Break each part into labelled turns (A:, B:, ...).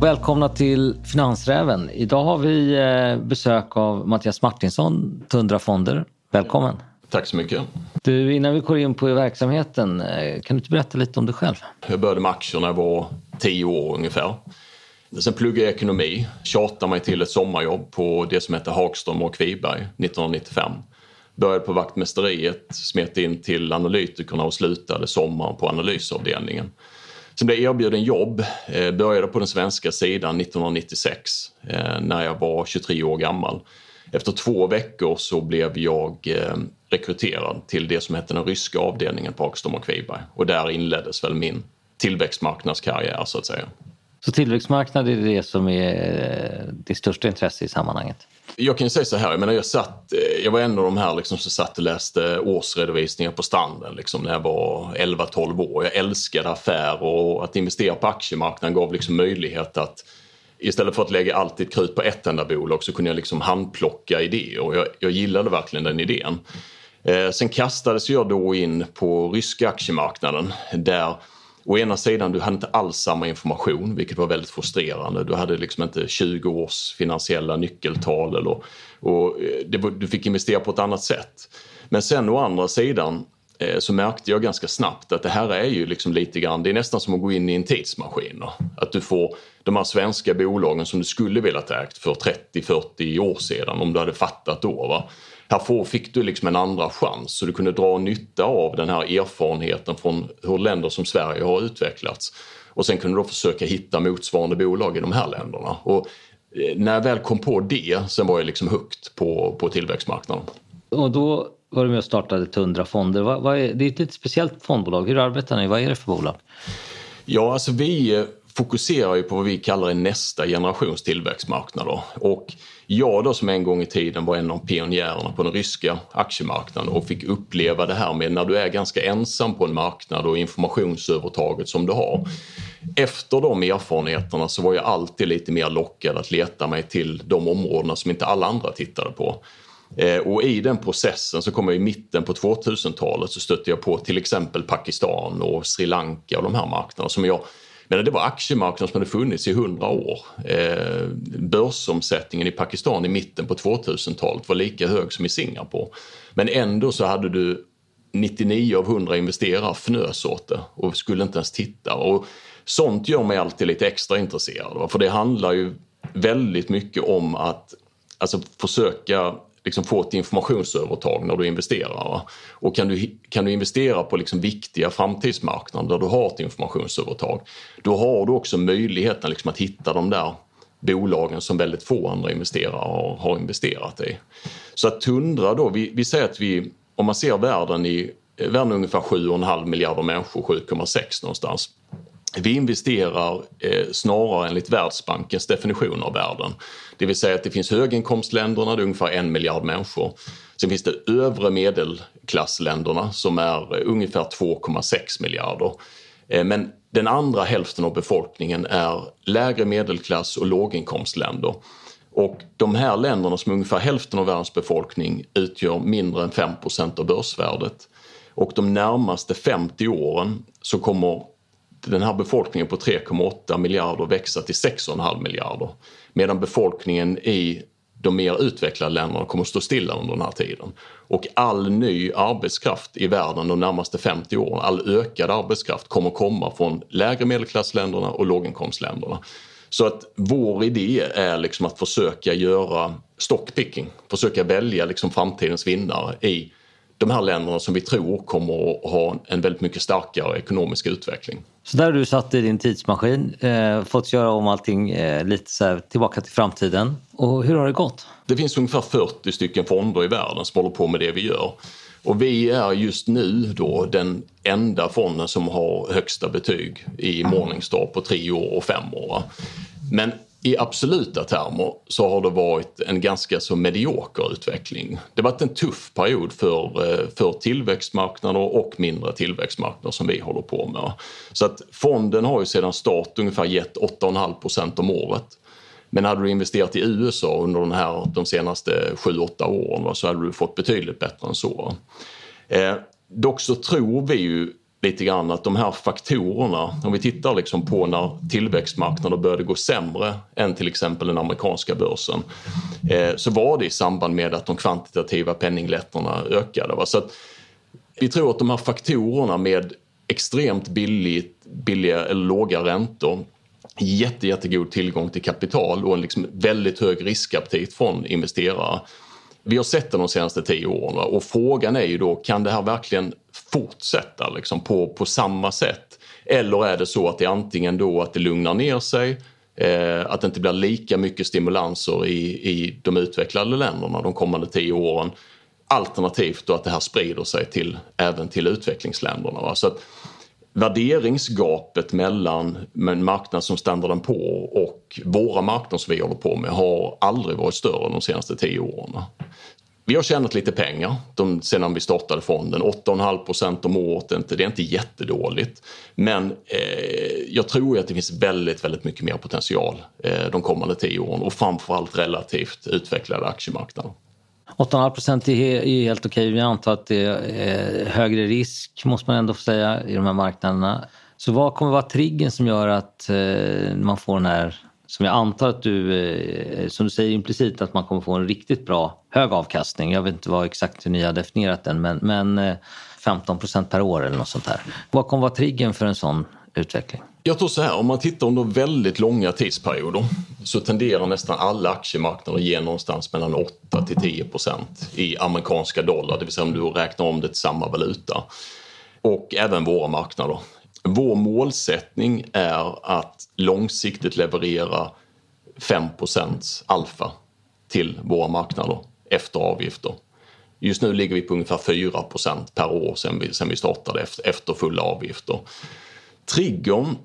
A: Välkomna till Finansräven. Idag har vi eh, besök av Mattias Martinsson, Tundra Fonder. Välkommen.
B: Tack så mycket.
A: Du, innan vi går in på verksamheten, eh, kan du inte berätta lite om dig själv?
B: Jag började med aktier när jag var tio år ungefär. Sen pluggade jag ekonomi, tjatade mig till ett sommarjobb på det som hette Hagström och Kviberg 1995. Började på vaktmästeriet, smet in till analytikerna och slutade sommaren på analysavdelningen. Sen blev jag erbjuden jobb, eh, började på den svenska sidan 1996 eh, när jag var 23 år gammal. Efter två veckor så blev jag eh, rekryterad till det som hette den ryska avdelningen på Hagström och Kviberg och där inleddes väl min tillväxtmarknadskarriär så att säga.
A: Så tillväxtmarknad är det som är eh, ditt största intresse i sammanhanget?
B: Jag kan ju säga så här, jag, menar, jag, satt, eh, jag var en av de här liksom som satt och läste årsredovisningar på stranden liksom, när jag var 11-12 år. Jag älskade affärer och att investera på aktiemarknaden gav liksom möjlighet att istället för att lägga alltid krut på ett enda bolag så kunde jag liksom handplocka idéer och jag, jag gillade verkligen den idén. Eh, sen kastades jag då in på ryska aktiemarknaden där å ena sidan, du hade inte alls samma information vilket var väldigt frustrerande. Du hade liksom inte 20 års finansiella nyckeltal eller, och eh, det, du fick investera på ett annat sätt. Men sen å andra sidan eh, så märkte jag ganska snabbt att det här är ju liksom lite grann, det är nästan som att gå in i en tidsmaskin. Att du får de här svenska bolagen som du skulle velat ägt för 30-40 år sedan om du hade fattat då. Va? Här fick du liksom en andra chans så du kunde dra nytta av den här erfarenheten från hur länder som Sverige har utvecklats. Och sen kunde du försöka hitta motsvarande bolag i de här länderna. Och eh, när jag väl kom på det, sen var jag liksom högt på, på tillväxtmarknaden.
A: Och då var du med och startade Tundra Fonder. Vad, vad är, det är ett lite speciellt fondbolag. Hur arbetar ni? Vad är det för bolag?
B: Ja, alltså vi eh, fokuserar ju på vad vi kallar en nästa generations tillväxtmarknader. Och jag då som en gång i tiden var en av pionjärerna på den ryska aktiemarknaden och fick uppleva det här med när du är ganska ensam på en marknad och informationsövertaget som du har. Efter de erfarenheterna så var jag alltid lite mer lockad att leta mig till de områdena som inte alla andra tittade på. Eh, och i den processen så kom jag i mitten på 2000-talet så stötte jag på till exempel Pakistan och Sri Lanka och de här marknaderna som jag Medan det var aktiemarknaden som hade funnits i 100 år. Eh, börsomsättningen i Pakistan i mitten på 2000-talet var lika hög som i Singapore. Men ändå så hade du 99 av 100 investerare fnös åt det och skulle inte ens titta. Och sånt gör mig alltid lite extra intresserad. För det handlar ju väldigt mycket om att alltså, försöka liksom få ett informationsövertag när du investerar. Och kan du, kan du investera på liksom viktiga framtidsmarknader där du har ett informationsövertag, då har du också möjligheten liksom att hitta de där bolagen som väldigt få andra investerare har, har investerat i. Så att Tundra då, vi, vi säger att vi, om man ser världen i världen ungefär 7,5 miljarder människor, 7,6 någonstans. Vi investerar eh, snarare enligt Världsbankens definition av världen. Det vill säga att det finns höginkomstländerna, det är ungefär en miljard människor. Sen finns det övre medelklassländerna som är eh, ungefär 2,6 miljarder. Eh, men den andra hälften av befolkningen är lägre medelklass och låginkomstländer. Och de här länderna som är ungefär hälften av världens befolkning utgör mindre än 5% av börsvärdet. Och de närmaste 50 åren så kommer den här befolkningen på 3,8 miljarder växa till 6,5 miljarder. Medan befolkningen i de mer utvecklade länderna kommer att stå stilla under den här tiden. Och all ny arbetskraft i världen de närmaste 50 åren, all ökad arbetskraft kommer komma från lägre medelklassländerna och låginkomstländerna. Så att vår idé är liksom att försöka göra stockpicking, försöka välja liksom framtidens vinnare i de här länderna som vi tror kommer att ha en väldigt mycket starkare ekonomisk utveckling.
A: Så där har du satt i din tidsmaskin, eh, fått göra om allting eh, lite så här, tillbaka till framtiden. Och hur har det gått?
B: Det finns ungefär 40 stycken fonder i världen som håller på med det vi gör. Och vi är just nu då den enda fonden som har högsta betyg i Morningstar på tre år och fem år. Men i absoluta termer så har det varit en ganska så medioker utveckling. Det har varit en tuff period för, eh, för tillväxtmarknader och mindre tillväxtmarknader som vi håller på med. Så att fonden har ju sedan start ungefär gett 8,5 procent om året. Men hade du investerat i USA under den här, de senaste 7-8 åren så hade du fått betydligt bättre än så. Eh, dock så tror vi ju lite grann att de här faktorerna, om vi tittar liksom på när tillväxtmarknader började gå sämre än till exempel den amerikanska börsen, eh, så var det i samband med att de kvantitativa penninglätterna ökade. Va? Så att vi tror att de här faktorerna med extremt billigt, billiga eller låga räntor jätte, jättegod tillgång till kapital och en liksom väldigt hög riskaptit från investerare. Vi har sett det de senaste tio åren och frågan är ju då kan det här verkligen fortsätta liksom på, på samma sätt? Eller är det så att det är antingen då att det lugnar ner sig eh, att det inte blir lika mycket stimulanser i, i de utvecklade länderna de kommande tio åren. Alternativt då att det här sprider sig till, även till utvecklingsländerna. Va? Så att, värderingsgapet mellan en marknad som Standard på och våra marknader som vi håller på med har aldrig varit större de senaste tio åren. Vi har tjänat lite pengar de, sedan vi startade fonden. 8,5 procent om året, det är inte jättedåligt. Men eh, jag tror att det finns väldigt, väldigt mycket mer potential eh, de kommande tio åren och framförallt relativt utvecklade aktiemarknader.
A: 8,5 procent är helt okej. Vi antar att det är högre risk, måste man ändå få säga, i de här marknaderna. Så vad kommer vara triggen som gör att eh, man får den här, som jag antar att du, eh, som du säger implicit, att man kommer få en riktigt bra hög avkastning. Jag vet inte vad exakt hur ni har definierat den, men, men eh, 15 procent per år eller något sånt där. Vad kommer vara triggen för en sån utveckling?
B: Jag tror så här, om man tittar under väldigt långa tidsperioder så tenderar nästan alla aktiemarknader att ge någonstans mellan 8 till 10 procent i amerikanska dollar, det vill säga om du räknar om det till samma valuta. Och även våra marknader. Vår målsättning är att långsiktigt leverera 5% alfa till våra marknader efter avgifter. Just nu ligger vi på ungefär 4% per år sen vi, sen vi startade efter, efter fulla avgifter. Triggern,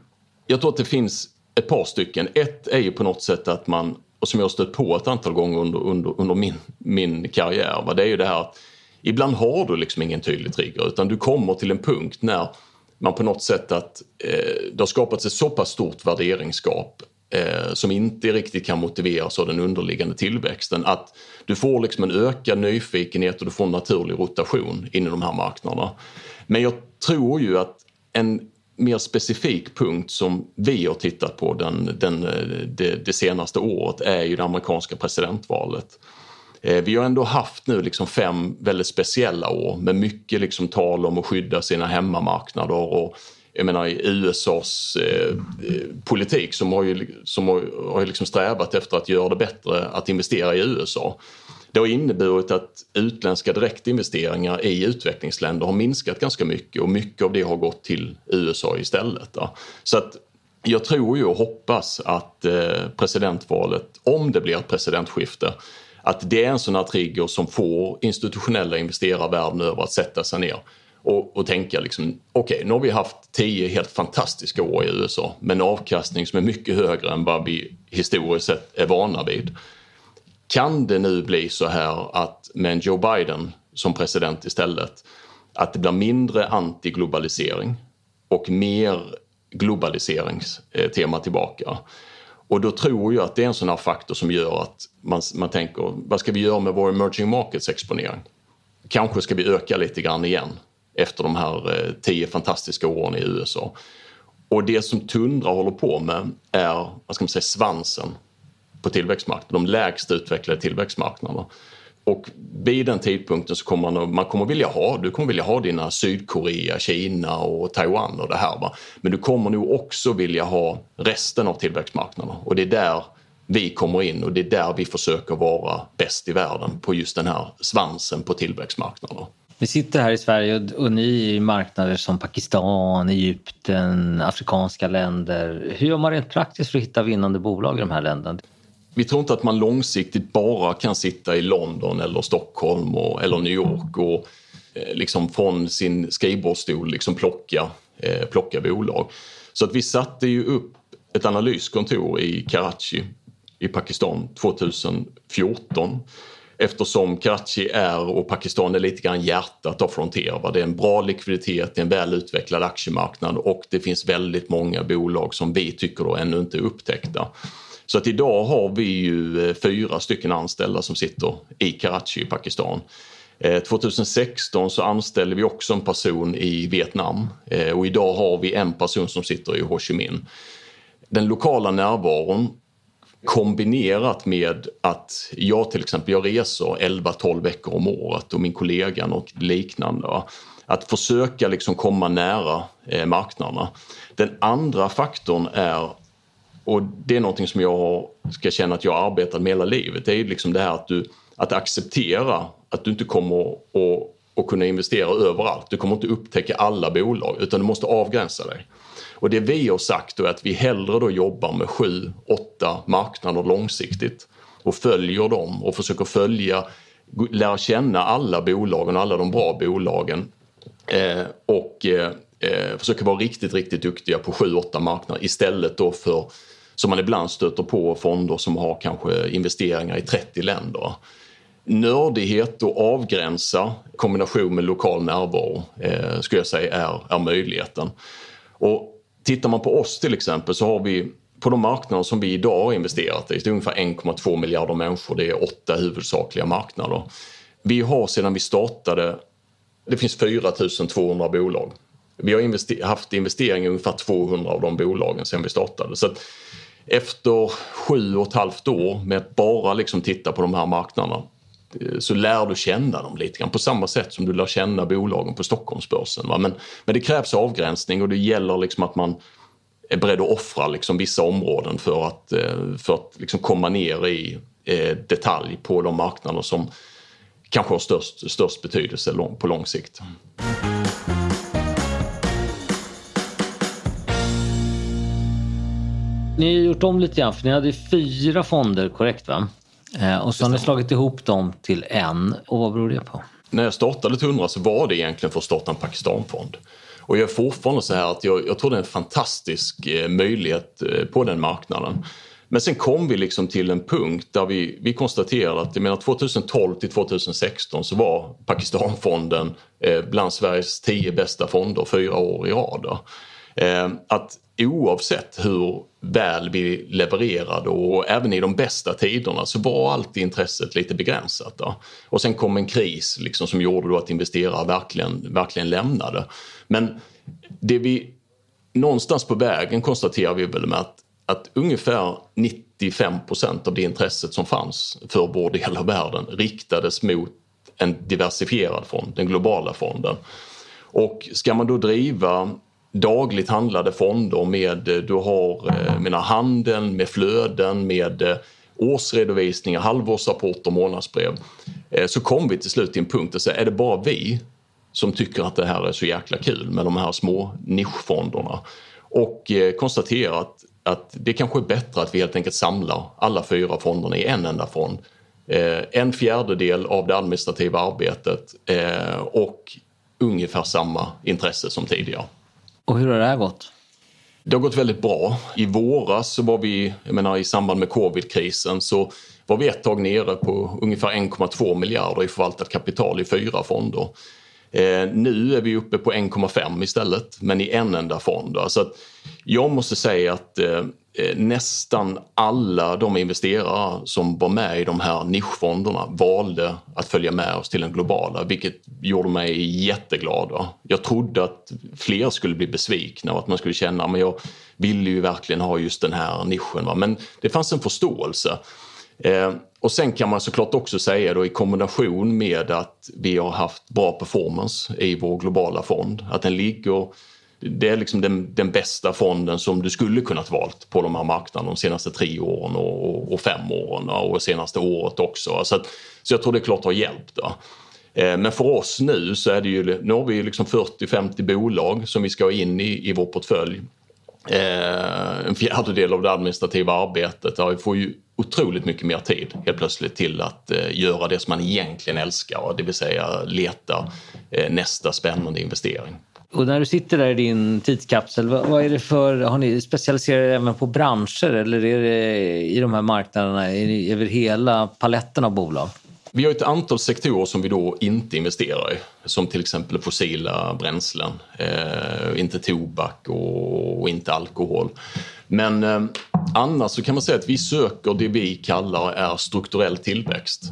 B: jag tror att det finns ett par stycken. Ett är ju på något sätt att man, och som jag har stött på ett antal gånger under, under, under min, min karriär, va? det är ju det här att ibland har du liksom ingen tydlig trigger utan du kommer till en punkt när man på något sätt att eh, det har skapats ett så pass stort värderingsgap eh, som inte riktigt kan motiveras av den underliggande tillväxten. Att du får liksom en ökad nyfikenhet och du får en naturlig rotation in i de här marknaderna. Men jag tror ju att en mer specifik punkt som vi har tittat på den, den, eh, det, det senaste året är ju det amerikanska presidentvalet. Eh, vi har ändå haft nu liksom fem väldigt speciella år med mycket liksom tal om att skydda sina hemmamarknader och jag menar USAs eh, eh, politik som har ju, som har, har liksom strävat efter att göra det bättre att investera i USA. Det har inneburit att utländska direktinvesteringar i utvecklingsländer har minskat ganska mycket och mycket av det har gått till USA istället. Då. Så att jag tror ju och hoppas att eh, presidentvalet, om det blir ett presidentskifte, att det är en sån här trigger som får institutionella investerare världen över att sätta sig ner och, och tänka liksom, okej okay, nu har vi haft tio helt fantastiska år i USA med en avkastning som är mycket högre än vad vi historiskt sett är vana vid. Kan det nu bli så här att med en Joe Biden som president istället att det blir mindre antiglobalisering och mer globaliseringstema tillbaka. Och då tror jag att det är en sån här faktor som gör att man, man tänker vad ska vi göra med vår emerging markets exponering? Kanske ska vi öka lite grann igen efter de här eh, tio fantastiska åren i USA. Och det som Tundra håller på med är vad ska man säga, svansen på tillväxtmarknaden, de lägst utvecklade tillväxtmarknaderna. Och vid den tidpunkten så kommer man, man kommer vilja ha, du kommer vilja ha dina Sydkorea, Kina och Taiwan och det här. Va? Men du kommer nog också vilja ha resten av tillväxtmarknaderna och det är där vi kommer in och det är där vi försöker vara bäst i världen på just den här svansen på tillväxtmarknaderna.
A: Vi sitter här i Sverige och ni är i marknader som Pakistan, Egypten, afrikanska länder. Hur gör man rent praktiskt för att hitta vinnande bolag i de här länderna?
B: Vi tror inte att man långsiktigt bara kan sitta i London eller Stockholm och, eller New York och eh, liksom från sin skrivbordsstol liksom plocka, eh, plocka bolag. Så att vi satte ju upp ett analyskontor i Karachi i Pakistan 2014 eftersom Karachi är och Pakistan är lite grann hjärtat av Frontier. Det är en bra likviditet, det är en väl utvecklad aktiemarknad och det finns väldigt många bolag som vi tycker då ännu inte är upptäckta. Så att idag har vi ju eh, fyra stycken anställda som sitter i Karachi i Pakistan. Eh, 2016 så anställde vi också en person i Vietnam eh, och idag har vi en person som sitter i Ho Chi Minh. Den lokala närvaron kombinerat med att jag till exempel jag reser 11-12 veckor om året och min kollega och liknande. Att försöka liksom komma nära marknaderna. Den andra faktorn är, och det är någonting som jag ska känna att jag har arbetat med hela livet, det är liksom det här att du att acceptera att du inte kommer att, kunna investera överallt. Du kommer inte upptäcka alla bolag utan du måste avgränsa dig. Och det vi har sagt är att vi hellre då jobbar med sju, åtta marknader långsiktigt och följer dem och försöker följa, lära känna alla bolagen och alla de bra bolagen eh, och eh, eh, försöker vara riktigt, riktigt duktiga på sju, åtta marknader istället då för som man ibland stöter på fonder som har kanske investeringar i 30 länder. Nördighet och avgränsa i kombination med lokal närvaro eh, skulle jag säga är, är möjligheten. Och Tittar man på oss till exempel så har vi på de marknader som vi idag har investerat i, det är ungefär 1,2 miljarder människor, det är åtta huvudsakliga marknader. Vi har sedan vi startade, det finns 4 200 bolag. Vi har invester haft investeringar i ungefär 200 av de bolagen sedan vi startade. Så efter sju och ett halvt år med att bara liksom titta på de här marknaderna eh, så lär du känna dem lite grann på samma sätt som du lär känna bolagen på Stockholmsbörsen. Va? Men, men det krävs avgränsning och det gäller liksom att man är beredd att offra liksom vissa områden för att, eh, för att liksom komma ner i eh, detalj på de marknader som kanske har störst, störst betydelse på lång sikt.
A: Ni har gjort om lite grann, för ni hade fyra fonder, korrekt va? Eh, och så har ni slagit ihop dem till en. Och vad beror det på?
B: När jag startade Tundra så var det egentligen för att starta en Pakistanfond. Och jag är fortfarande så här att jag, jag tror det är en fantastisk eh, möjlighet eh, på den marknaden. Men sen kom vi liksom till en punkt där vi, vi konstaterade att jag menar 2012 till 2016 så var Pakistanfonden bland Sveriges tio bästa fonder fyra år i rad. Ehm, att oavsett hur väl vi levererade och även i de bästa tiderna så var alltid intresset lite begränsat. Då. Och sen kom en kris liksom som gjorde då att investerare verkligen, verkligen lämnade. Men det vi någonstans på vägen konstaterar vi väl med att, att ungefär 95% av det intresset som fanns för vår del av världen riktades mot en diversifierad fond, den globala fonden. Och ska man då driva dagligt handlade fonder med, eh, du har eh, menar, handeln med flöden, med eh, årsredovisningar, halvårsrapporter, månadsbrev. Så kom vi till slut till en punkt och så är det bara vi som tycker att det här är så jäkla kul med de här små nischfonderna? Och konstaterar att, att det kanske är bättre att vi helt enkelt samlar alla fyra fonderna i en enda fond. En fjärdedel av det administrativa arbetet och ungefär samma intresse som tidigare.
A: Och hur har det här gått?
B: Det har gått väldigt bra. I våras så var vi, jag menar i samband med covidkrisen så var vi ett tag nere på ungefär 1,2 miljarder i förvaltat kapital i fyra fonder. Eh, nu är vi uppe på 1,5 istället, men i en enda fond. Så jag måste säga att eh, eh, nästan alla de investerare som var med i de här nischfonderna valde att följa med oss till den globala, vilket gjorde mig jätteglad. Jag trodde att fler skulle bli besvikna och att man skulle känna att jag ville ju verkligen ha just den här nischen. Va? Men det fanns en förståelse. Eh, och sen kan man såklart också säga då i kombination med att vi har haft bra performance i vår globala fond, att den ligger det är liksom den, den, bästa fonden som du skulle kunnat valt på de här marknaderna de senaste tre åren och, och fem åren och senaste året också. Så, att, så jag tror det klart har hjälpt. Då. Eh, men för oss nu så är det ju, nu har vi liksom 40-50 bolag som vi ska ha in i, i vår portfölj. Eh, en fjärdedel av det administrativa arbetet. Jag får ju otroligt mycket mer tid helt plötsligt till att eh, göra det som man egentligen älskar, det vill säga leta eh, nästa spännande investering.
A: Och när du sitter där i din tidskapsel, vad, vad är det för, har ni specialiserat er även på branscher eller är det i de här marknaderna är över hela paletten av bolag?
B: Vi har ett antal sektorer som vi då inte investerar i, som till exempel fossila bränslen, eh, inte tobak och, och, inte alkohol. Men eh, annars så kan man säga att vi söker det vi kallar är strukturell tillväxt.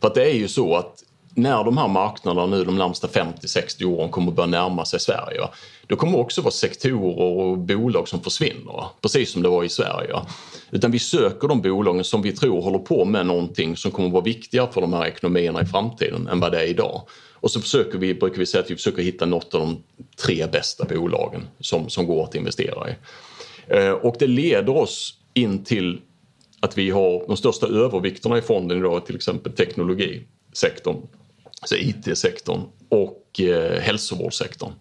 B: För att det är ju så att när de här marknaderna nu de närmsta 50-60 åren kommer att börja närma sig Sverige, då kommer det också vara sektorer och bolag som försvinner, precis som det var i Sverige. Utan vi söker de bolagen som vi tror håller på med någonting som kommer att vara viktigare för de här ekonomierna i framtiden än vad det är idag. Och så försöker vi, brukar vi säga att vi försöker hitta något av de tre bästa bolagen som, som går att investera i. Eh, och det leder oss in till att vi har de största övervikterna i fonden idag, till exempel teknologisektorn, så IT-sektorn och eh, hälsovårdssektorn.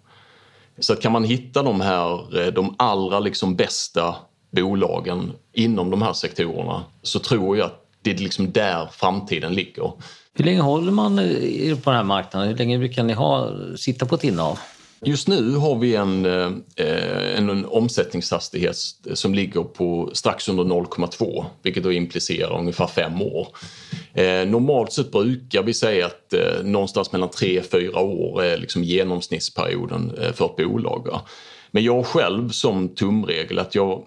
B: Så att kan man hitta de här, eh, de allra liksom bästa bolagen inom de här sektorerna så tror jag att det är liksom där framtiden ligger.
A: Hur länge håller man eh, på den här marknaden? Hur länge brukar ni ha, sitta på ett innehav?
B: Just nu har vi en, eh, en, en omsättningshastighet som ligger på strax under 0,2 vilket då implicerar ungefär fem år. Eh, normalt sett brukar vi säga att eh, någonstans mellan 3-4 år är liksom genomsnittsperioden för ett bolag. Men jag själv som tumregel att jag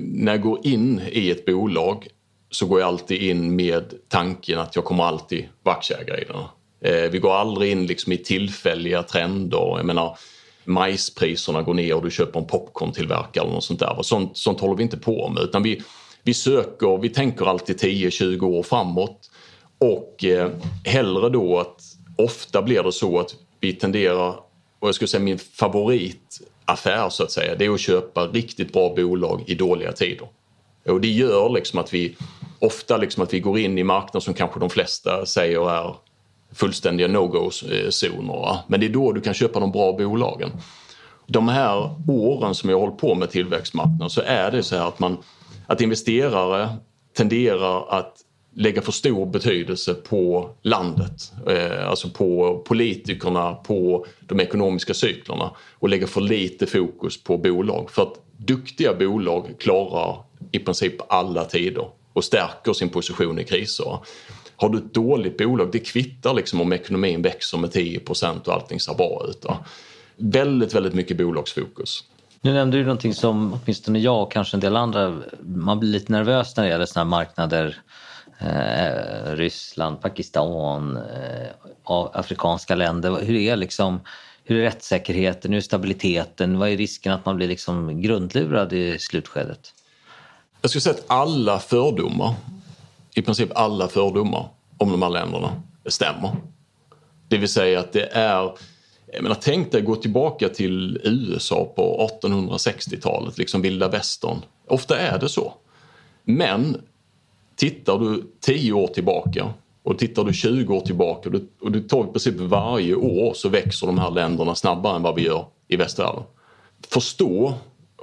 B: när jag går in i ett bolag så går jag alltid in med tanken att jag kommer alltid vara aktieägare i den. Eh, vi går aldrig in liksom i tillfälliga trender. Jag menar, majspriserna går ner och du köper en popcorntillverkare eller något sånt där. Sånt, sånt håller vi inte på med utan vi, vi söker, vi tänker alltid 10-20 år framåt och eh, hellre då att ofta blir det så att vi tenderar, och jag skulle säga min favoritaffär så att säga, det är att köpa riktigt bra bolag i dåliga tider. Och det gör liksom att vi ofta liksom att vi går in i marknader som kanske de flesta säger är fullständiga no-go-zoner. Eh, Men det är då du kan köpa de bra bolagen. De här åren som jag har hållit på med tillväxtmarknaden så är det så här att, man, att investerare tenderar att lägga för stor betydelse på landet, eh, alltså på politikerna, på de ekonomiska cyklerna och lägga för lite fokus på bolag. För att duktiga bolag klarar i princip alla tider och stärker sin position i kriser. Har du ett dåligt bolag, det kvittar liksom om ekonomin växer med 10% och allting ser bra ut. Va? Väldigt, väldigt mycket bolagsfokus.
A: Nu nämnde du någonting som åtminstone jag och kanske en del andra, man blir lite nervös när det gäller sådana här marknader. Eh, Ryssland, Pakistan, eh, afrikanska länder. Hur är, liksom, hur är rättssäkerheten, hur är stabiliteten? Vad är risken att man blir liksom grundlurad i slutskedet?
B: Jag skulle säga att alla fördomar i princip alla fördomar om de här länderna stämmer. Det vill säga att det är jag menar, tänk dig gå tillbaka till USA på 1860-talet, liksom vilda västern. Ofta är det så. Men tittar du 10 år tillbaka och tittar du 20 år tillbaka och du, och du tar i princip varje år så växer de här länderna snabbare än vad vi gör i västvärlden. Förstå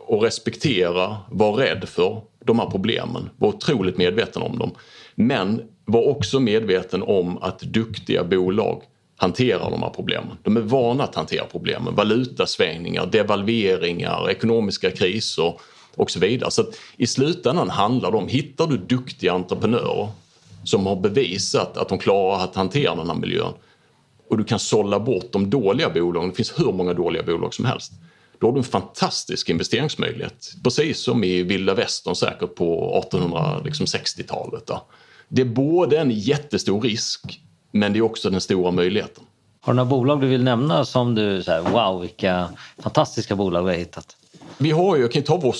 B: och respektera, var rädd för de här problemen, var otroligt medveten om dem. Men var också medveten om att duktiga bolag hanterar de här problemen. De är vana att hantera problemen. Valutasvängningar, devalveringar, ekonomiska kriser och så vidare. Så i slutändan handlar det om, hittar du duktiga entreprenörer som har bevisat att de klarar att hantera den här miljön och du kan sålla bort de dåliga bolagen, det finns hur många dåliga bolag som helst. Då har du en fantastisk investeringsmöjlighet. Precis som i vilda västern säkert på 1860-talet. Det är både en jättestor risk men det är också den stora möjligheten.
A: Har du några bolag du vill nämna som du säger wow vilka fantastiska bolag vi har hittat?
B: Vi har ju, jag kan ta vår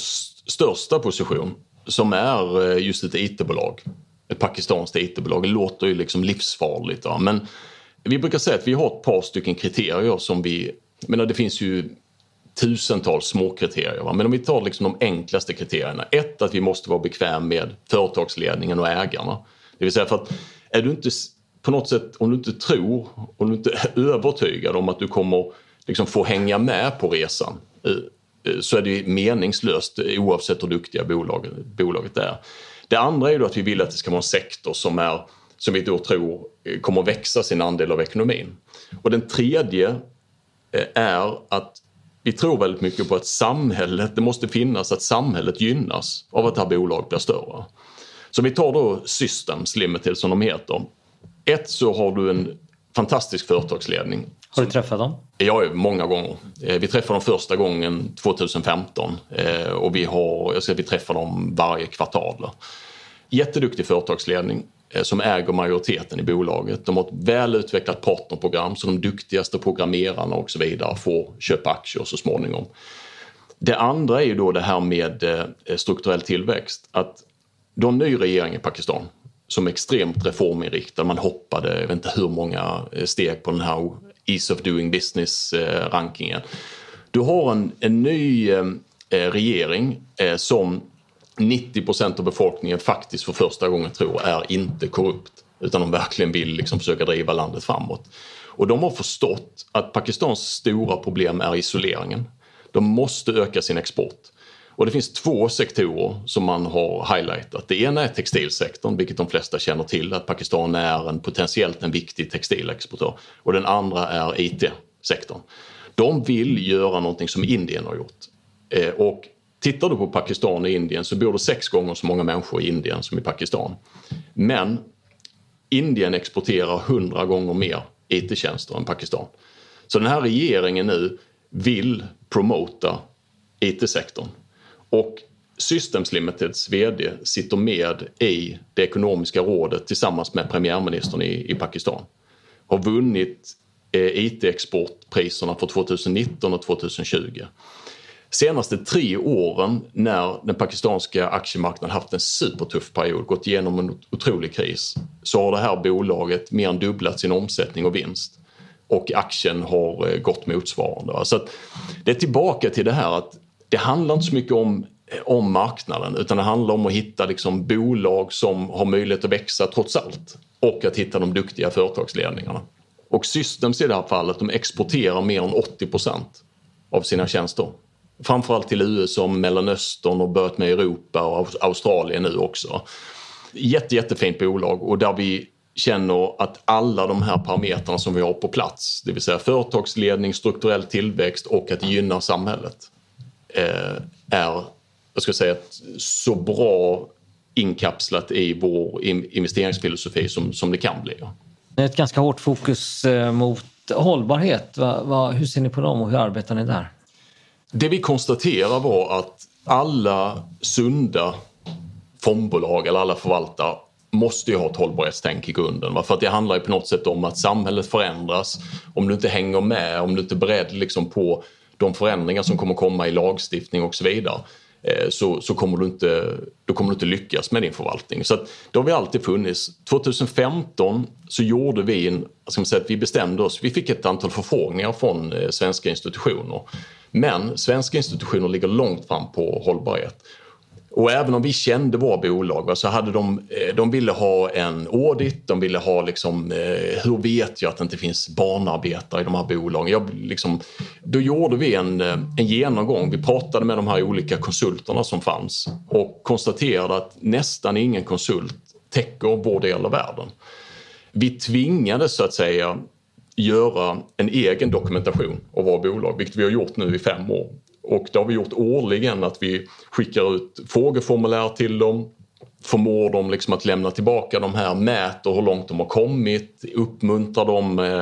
B: största position som är eh, just ett IT-bolag. Ett pakistanskt IT-bolag. Det låter ju liksom livsfarligt. Ja. Men vi brukar säga att vi har ett par stycken kriterier som vi... Jag menar, det finns ju tusentals små kriterier. Va? Men om vi tar liksom de enklaste kriterierna. Ett, att vi måste vara bekväm med företagsledningen och ägarna. Det vill säga för att är du inte på något sätt, om du inte tror, om du inte är övertygad om att du kommer liksom få hänga med på resan eh, eh, så är det meningslöst eh, oavsett hur duktiga bolag, bolaget är. Det andra är då att vi vill att det ska vara en sektor som, är, som vi då tror kommer växa sin andel av ekonomin. Och den tredje är att vi tror väldigt mycket på att samhället, det måste finnas att samhället gynnas av att det här bolaget blir större. Så vi tar då Systems Limited som de heter. Ett så har du en fantastisk företagsledning.
A: Har du träffat dem?
B: Ja, många gånger. Eh, vi träffade dem första gången 2015 och vi, har, jag ska vi träffar dem varje kvartal. Jätteduktig företagsledning eh, Eh, som äger majoriteten i bolaget. De har ett väl utvecklat partnerprogram så de duktigaste programmerarna och så vidare får köpa aktier så småningom. Det andra är ju då det här med eh, strukturell tillväxt. Att du har en ny regering i Pakistan som är extremt reforminriktad. Man hoppade, jag vet inte hur många eh, steg på den här Ease of Doing Business-rankingen. Du har en, en ny regering som 90% av befolkningen faktiskt för första gången tror är inte korrupt. Utan de verkligen vill liksom försöka driva landet framåt. Och de har förstått att Pakistans stora problem är isoleringen. De måste öka sin export. Och det finns två sektorer som man har highlightat. Det ena är textilsektorn, vilket de flesta känner till att Pakistan är en potentiellt en viktig textilexportör. Och den andra är IT-sektorn. De vill göra någonting som Indien har gjort. Eh, och tittar du på Pakistan och Indien så bor det sex gånger så många människor i Indien som i Pakistan. Men Indien exporterar hundra gånger mer IT-tjänster än Pakistan. Så den här regeringen nu vill promota IT-sektorn. Och Systems Limiteds VD sitter med i det ekonomiska rådet tillsammans med premiärministern i, i Pakistan. Har vunnit eh, IT-exportpriserna för 2019 och 2020. Senaste tre åren när den pakistanska aktiemarknaden haft en supertuff period, gått igenom en otrolig kris, så har det här bolaget mer än dubblat sin omsättning och vinst. Och aktien har eh, gått motsvarande. Så det är tillbaka till det här att det handlar inte så mycket om, eh, om marknaden utan det handlar om att hitta liksom bolag som har möjlighet att växa trots allt. Och att hitta de duktiga företagsledningarna. Och Systems i det här fallet, de exporterar mer än 80% av sina tjänster. Framförallt till USA, och Mellanöstern och börjat med Europa och Australien nu också. Jätte, jättefint bolag och där vi känner att alla de här parametrarna som vi har på plats, det vill säga företagsledning, strukturell tillväxt och att gynna samhället Eh, är jag ska säga, så bra inkapslat i vår investeringsfilosofi som, som det kan bli.
A: Det är ett ganska hårt fokus eh, mot hållbarhet. Va, va, hur ser ni på dem och hur arbetar ni där?
B: Det vi konstaterar var att alla sunda fondbolag eller alla förvaltare måste ju ha ett hållbarhetstänk i grunden. För att det handlar ju på något sätt om att samhället förändras. Om du inte hänger med, om du inte är beredd liksom på de förändringar som kommer komma i lagstiftning och så vidare eh, så, så kommer, du inte, då kommer du inte lyckas med din förvaltning. Så att, det har vi alltid funnits. 2015 så gjorde vi en, ska man säga, att vi bestämde oss, vi fick ett antal förfrågningar från eh, svenska institutioner. Men svenska institutioner ligger långt fram på hållbarhet. Och även om vi kände våra bolag så hade de, eh, de ville ha en audit, de ville ha liksom, eh, hur vet jag att det inte finns barnarbetare i de här bolagen? Jag, liksom, då gjorde vi en, eh, en genomgång, vi pratade med de här olika konsulterna som fanns och konstaterade att nästan ingen konsult täcker vår del av världen. Vi tvingades så att säga göra en egen dokumentation av våra bolag, vilket vi har gjort nu i fem år. Och det har vi gjort årligen att vi skickar ut frågeformulär till dem, förmår dem liksom att lämna tillbaka de här, mäter hur långt de har kommit, uppmuntrar dem eh,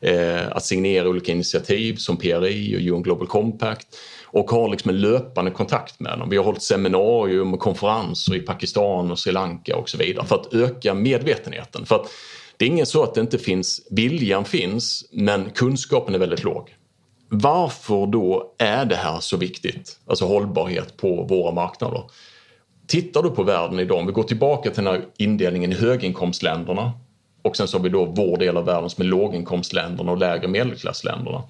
B: eh att signera olika initiativ som PRI och UN Global Compact och har liksom en löpande kontakt med dem. Vi har hållit seminarium och konferenser i Pakistan och Sri Lanka och så vidare för att öka medvetenheten. För att det är ingen så att det inte finns, viljan finns men kunskapen är väldigt låg. Varför då är det här så viktigt? Alltså hållbarhet på våra marknader. Tittar du på världen idag, om vi går tillbaka till den här indelningen i höginkomstländerna och sen så har vi då vår del av världen som är låginkomstländerna och lägre medelklassländerna.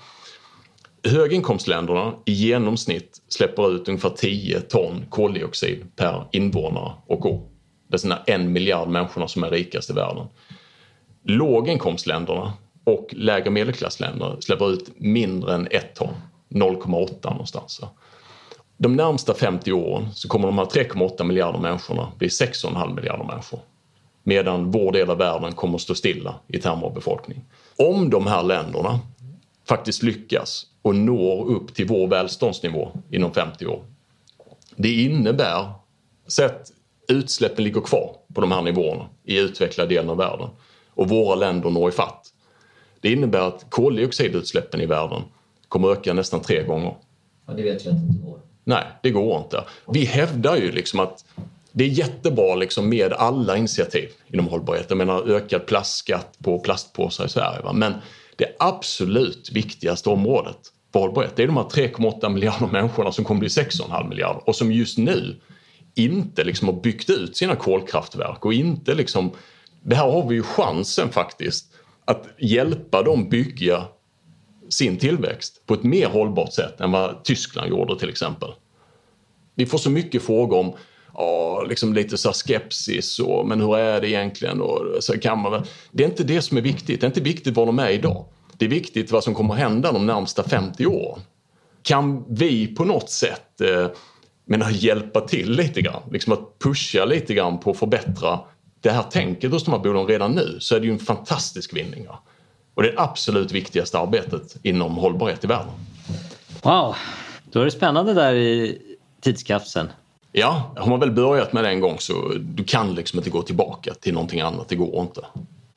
B: Höginkomstländerna i genomsnitt släpper ut ungefär 10 ton koldioxid per invånare och år. Det är sådana en miljard människorna som är rikast i världen. Låginkomstländerna och lägre medelklassländer släpper ut mindre än ett ton, 0,8 någonstans. De närmsta 50 åren så kommer de här 3,8 miljarder människorna bli 6,5 miljarder människor. Medan vår del av världen kommer att stå stilla i termer av befolkning. Om de här länderna faktiskt lyckas och når upp till vår välståndsnivå inom 50 år. Det innebär, sett utsläppen ligger kvar på de här nivåerna i utvecklade delen av världen och våra länder når ifatt det innebär att koldioxidutsläppen i världen kommer öka nästan tre gånger.
A: Ja, det vet vi att det inte går.
B: Nej, det går inte. Vi hävdar ju liksom att det är jättebra liksom med alla initiativ inom hållbarhet. Jag menar ökad plastskatt på plastpåsar i Sverige. Va? Men det absolut viktigaste området för hållbarhet det är de här 3,8 miljarder människorna som kommer bli 6,5 miljarder och som just nu inte liksom har byggt ut sina kolkraftverk och inte liksom... Det här har vi ju chansen faktiskt att hjälpa dem bygga sin tillväxt på ett mer hållbart sätt än vad Tyskland gjorde till exempel. Vi får så mycket frågor om ja, liksom lite så skepsis och men hur är det egentligen? Och så kan man, det är inte det som är viktigt. Det är inte viktigt var de är idag. Det är viktigt vad som kommer att hända de närmsta 50 åren. Kan vi på något sätt eh, men hjälpa till lite grann, liksom att pusha lite grann på att förbättra det här tänket hos de här bolagen redan nu så är det ju en fantastisk vinning. Ja. Och det är det absolut viktigaste arbetet inom hållbarhet i världen.
A: Wow, då är det spännande där i tidskapseln.
B: Ja, har man väl börjat med det en gång så du kan liksom inte gå tillbaka till någonting annat, det går inte.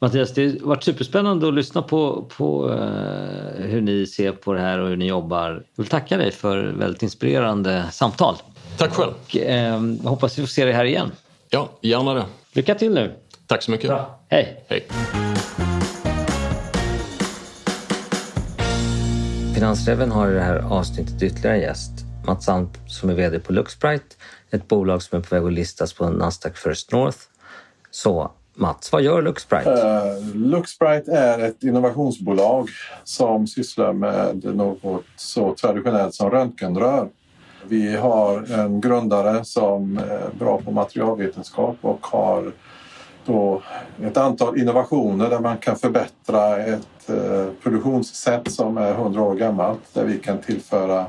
A: Mattias, det har varit superspännande att lyssna på, på uh, hur ni ser på det här och hur ni jobbar. Jag vill tacka dig för väldigt inspirerande samtal.
B: Tack själv.
A: Och, uh, hoppas vi får se dig här igen.
B: Ja, gärna det.
A: Lycka till nu.
B: Tack så mycket.
A: Bra. Hej.
B: Hej.
A: Finansräven har i det här avsnittet ytterligare en gäst. Mats Sand som är VD på Luxbrite, ett bolag som är på väg att listas på Nasdaq First North. Så Mats, vad gör Luxbrite?
C: Uh, Luxbrite är ett innovationsbolag som sysslar med något så traditionellt som röntgenrör. Vi har en grundare som är bra på materialvetenskap och har då ett antal innovationer där man kan förbättra ett eh, produktionssätt som är 100 år gammalt där vi kan tillföra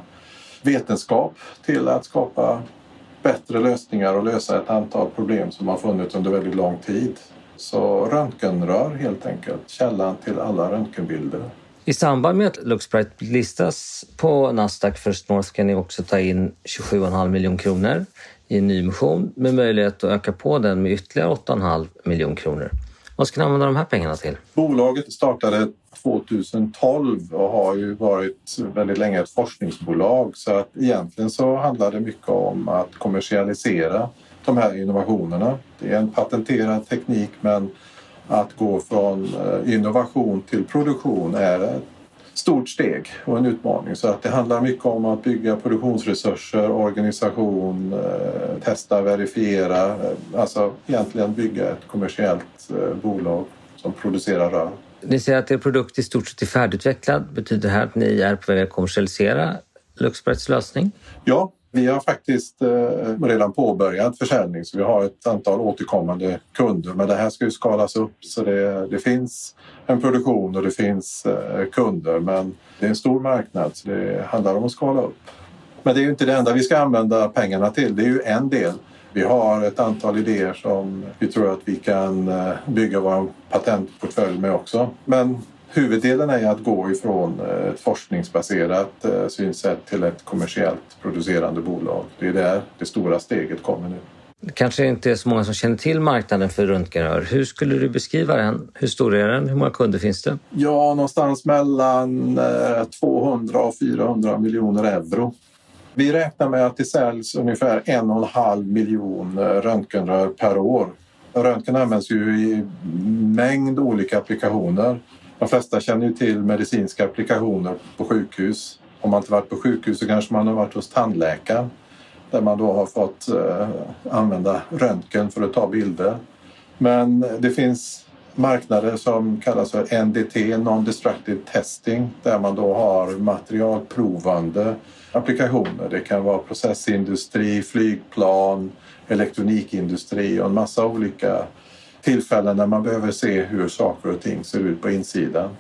C: vetenskap till att skapa bättre lösningar och lösa ett antal problem som har funnits under väldigt lång tid. Så röntgenrör helt enkelt, källan till alla röntgenbilder.
A: I samband med att Luxbright listas på Nasdaq First North kan ni också ta in 27,5 miljoner kronor i en nyemission med möjlighet att öka på den med ytterligare 8,5 miljoner kronor. Vad ska ni använda de här pengarna till?
C: Bolaget startade 2012 och har ju varit väldigt länge ett forskningsbolag så att egentligen så handlar det mycket om att kommersialisera de här innovationerna. Det är en patenterad teknik men att gå från eh, innovation till produktion är ett stort steg och en utmaning. Så att det handlar mycket om att bygga produktionsresurser, organisation, eh, testa, verifiera. Eh, alltså egentligen bygga ett kommersiellt bolag som producerar rör.
A: Ni säger att er produkt i stort sett är färdigutvecklad. Betyder det här att ni är på väg att kommersialisera Luxbrights lösning?
C: Ja, vi har faktiskt eh, redan påbörjat försäljning så vi har ett antal återkommande kunder. Men det här ska ju skalas upp så det, det finns en produktion och det finns eh, kunder. Men det är en stor marknad så det handlar om att skala upp. Men det är ju inte det enda vi ska använda pengarna till. Det är ju en del. Vi har ett antal idéer som vi tror att vi kan eh, bygga vår patentportfölj med också. Men Huvuddelen är att gå ifrån eh, ett forskningsbaserat eh, synsätt till ett kommersiellt producerande bolag. Det är där det stora steget kommer nu.
A: Det kanske inte är så många som känner till marknaden för röntgenrör. Hur skulle du beskriva den? Hur stor är den? Hur många kunder finns det?
C: Ja, någonstans mellan 200 eh, och 400 miljoner euro. Vi räknar med att det säljs ungefär en och en halv miljon röntgenrör per år. Röntgen används ju i mängd olika applikationer. De flesta känner ju till medicinska applikationer på sjukhus. Om man inte varit på sjukhus så kanske man har varit hos tandläkaren där man då har fått eh, använda röntgen för att ta bilder. Men det finns marknader som kallas för NDT, Non-Destructive Testing, där man då har materialprovande applikationer. Det kan vara processindustri, flygplan, elektronikindustri och en massa olika tillfällen när man behöver se hur saker och ting ser ut på insidan.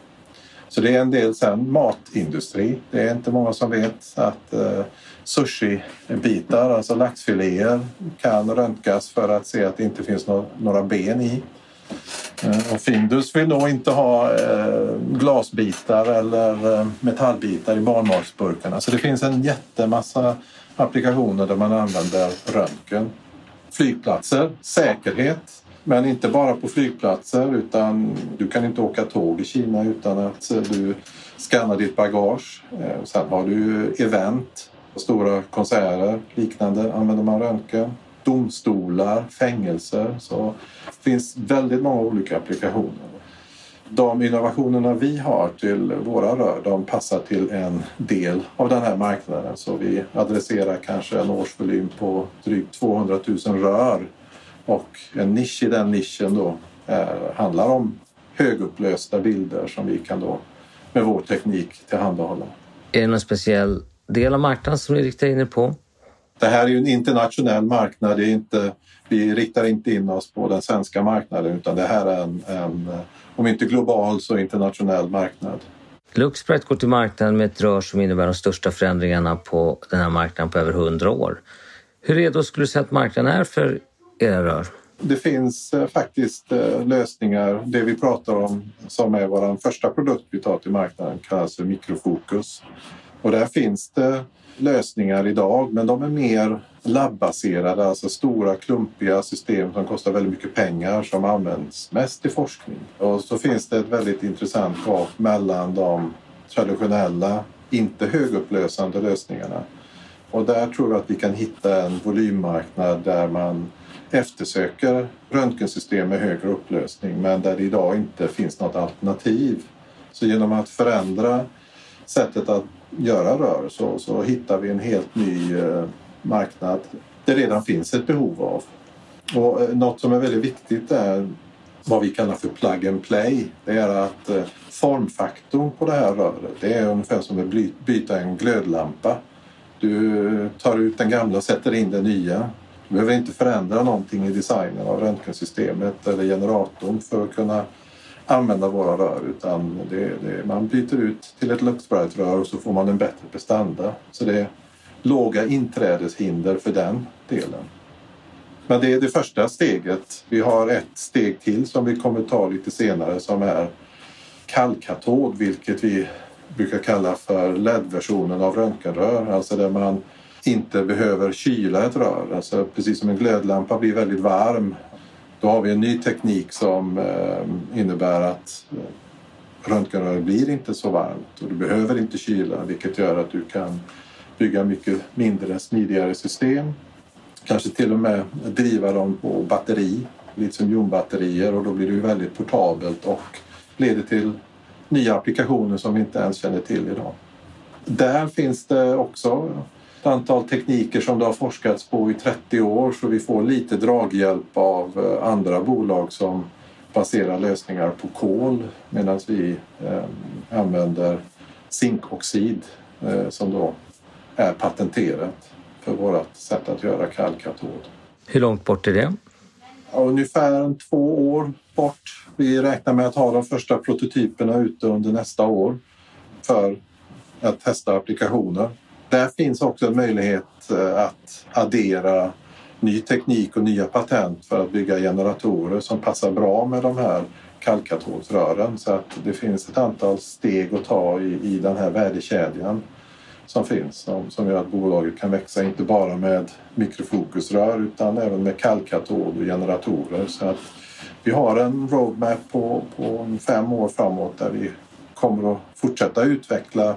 C: Så det är en del sen matindustri. Det är inte många som vet att eh, sushi-bitar, alltså laxfiléer, kan röntgas för att se att det inte finns no några ben i. Eh, och Findus vill nog inte ha eh, glasbitar eller eh, metallbitar i barnmatsburkarna. Så det finns en jättemassa applikationer där man använder röntgen. Flygplatser, säkerhet, men inte bara på flygplatser utan du kan inte åka tåg i Kina utan att eh, du skannar ditt bagage. Eh, sen har du event, stora konserter liknande använder man röntgen. domstolar, fängelser. Så det finns väldigt många olika applikationer. De innovationerna vi har till våra rör de passar till en del av den här marknaden. Så vi adresserar kanske en årsvolym på drygt 200 000 rör och en nisch i den nischen då är, handlar om högupplösta bilder som vi kan då med vår teknik tillhandahålla.
A: Är det någon speciell del av marknaden som ni riktar in er på?
C: Det här är ju en internationell marknad. Det är inte, vi riktar inte in oss på den svenska marknaden utan det här är en, en om inte global så internationell marknad.
A: Luxbright går till marknaden med ett rör som innebär de största förändringarna på den här marknaden på över 100 år. Hur redo skulle du säga att marknaden är för era rör?
C: Det finns eh, faktiskt eh, lösningar. Det vi pratar om som är vår första produkt vi tar till marknaden kallas för mikrofokus. Och där finns det lösningar idag men de är mer labbaserade, alltså stora klumpiga system som kostar väldigt mycket pengar som används mest i forskning. Och så finns det ett väldigt intressant gap mellan de traditionella, inte högupplösande lösningarna. Och där tror jag att vi kan hitta en volymmarknad där man eftersöker röntgensystem med högre upplösning men där det idag inte finns något alternativ. Så genom att förändra sättet att göra rör så, så hittar vi en helt ny eh, marknad det redan finns ett behov av. Och eh, något som är väldigt viktigt är vad vi kallar för plug and play. Det är att eh, formfaktorn på det här röret det är ungefär som att byta en glödlampa. Du tar ut den gamla och sätter in den nya. Du behöver inte förändra någonting i designen av röntgensystemet eller generatorn för att kunna använda våra rör utan det, det, man byter ut till ett luftsprätrör och så får man en bättre prestanda. Så det är låga inträdeshinder för den delen. Men det är det första steget. Vi har ett steg till som vi kommer ta lite senare som är kallkatod vilket vi brukar kalla för LED-versionen av röntgenrör. Alltså där man inte behöver kyla ett rör. Alltså precis som en glödlampa blir väldigt varm då har vi en ny teknik som eh, innebär att röntgenröret blir inte så varmt och du behöver inte kyla vilket gör att du kan bygga mycket mindre, smidigare system. Kanske till och med driva dem på batteri, litiumjonbatterier och då blir det väldigt portabelt och leder till nya applikationer som vi inte ens känner till idag. Där finns det också ett antal tekniker som det har forskats på i 30 år så vi får lite draghjälp av eh, andra bolag som baserar lösningar på kol medan vi eh, använder zinkoxid eh, som då är patenterat för vårt sätt att göra kallkatod.
A: Hur långt bort är det?
C: Ungefär två år bort. Vi räknar med att ha de första prototyperna ute under nästa år för att testa applikationer. Där finns också en möjlighet eh, att addera ny teknik och nya patent för att bygga generatorer som passar bra med de här kalkatolsrören. Så att det finns ett antal steg att ta i, i den här värdekedjan som finns som, som gör att bolaget kan växa inte bara med mikrofokusrör utan även med kallkatod och generatorer. Så att vi har en roadmap på, på fem år framåt där vi kommer att fortsätta utveckla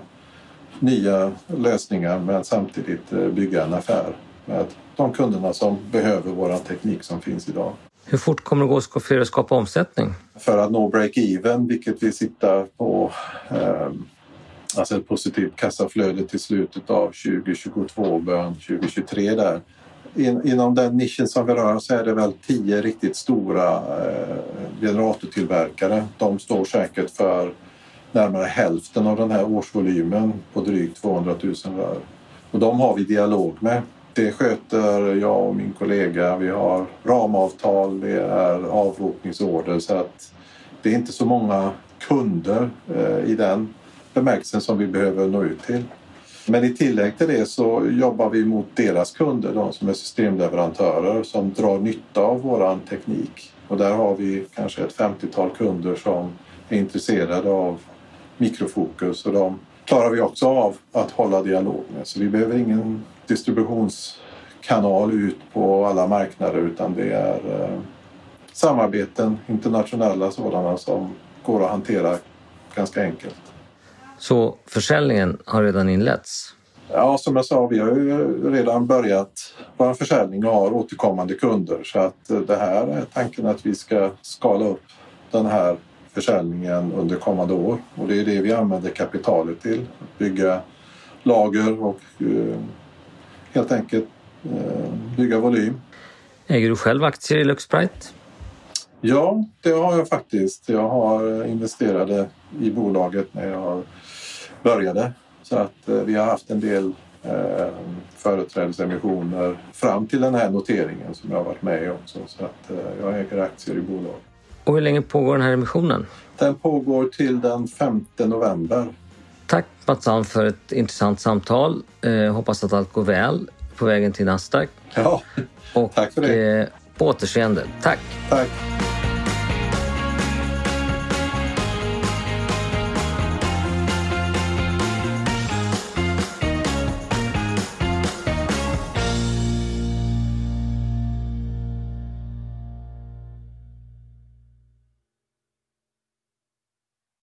C: nya lösningar men samtidigt eh, bygga en affär med de kunderna som behöver vår teknik som finns idag.
A: Hur fort kommer det gå för er att skapa omsättning?
C: För att nå break-even, vilket vi siktar på, eh, alltså ett positivt kassaflöde till slutet av 2022 och början 2023 där. In, inom den nischen som vi rör så är det väl tio riktigt stora eh, generatortillverkare. De står säkert för närmare hälften av den här årsvolymen på drygt 200 000 rör. Och de har vi dialog med. Det sköter jag och min kollega. Vi har ramavtal, det är avropningsorder så att det är inte så många kunder eh, i den bemärkelsen som vi behöver nå ut till. Men i tillägg till det så jobbar vi mot deras kunder, de som är systemleverantörer som drar nytta av våran teknik. Och där har vi kanske ett 50-tal kunder som är intresserade av mikrofokus och de klarar vi också av att hålla dialog med. Så vi behöver ingen distributionskanal ut på alla marknader utan det är eh, samarbeten, internationella sådana som går att hantera ganska enkelt.
A: Så försäljningen har redan inletts?
C: Ja, som jag sa, vi har ju redan börjat vår försäljning och har återkommande kunder så att det här är tanken att vi ska skala upp den här försäljningen under kommande år och det är det vi använder kapitalet till. Att bygga lager och eh, helt enkelt eh, bygga volym.
A: Äger du själv aktier i Luxprite?
C: Ja, det har jag faktiskt. Jag har investerade i bolaget när jag började så att eh, vi har haft en del eh, företrädesemissioner fram till den här noteringen som jag har varit med i också. Så att eh, jag äger aktier i bolaget.
A: Och hur länge pågår den här emissionen?
C: Den pågår till den 5 november.
A: Tack Mats för ett intressant samtal. Eh, hoppas att allt går väl på vägen till Nasdaq.
C: Ja,
A: och,
C: tack för det.
A: Eh, på återseende. Tack!
C: Tack!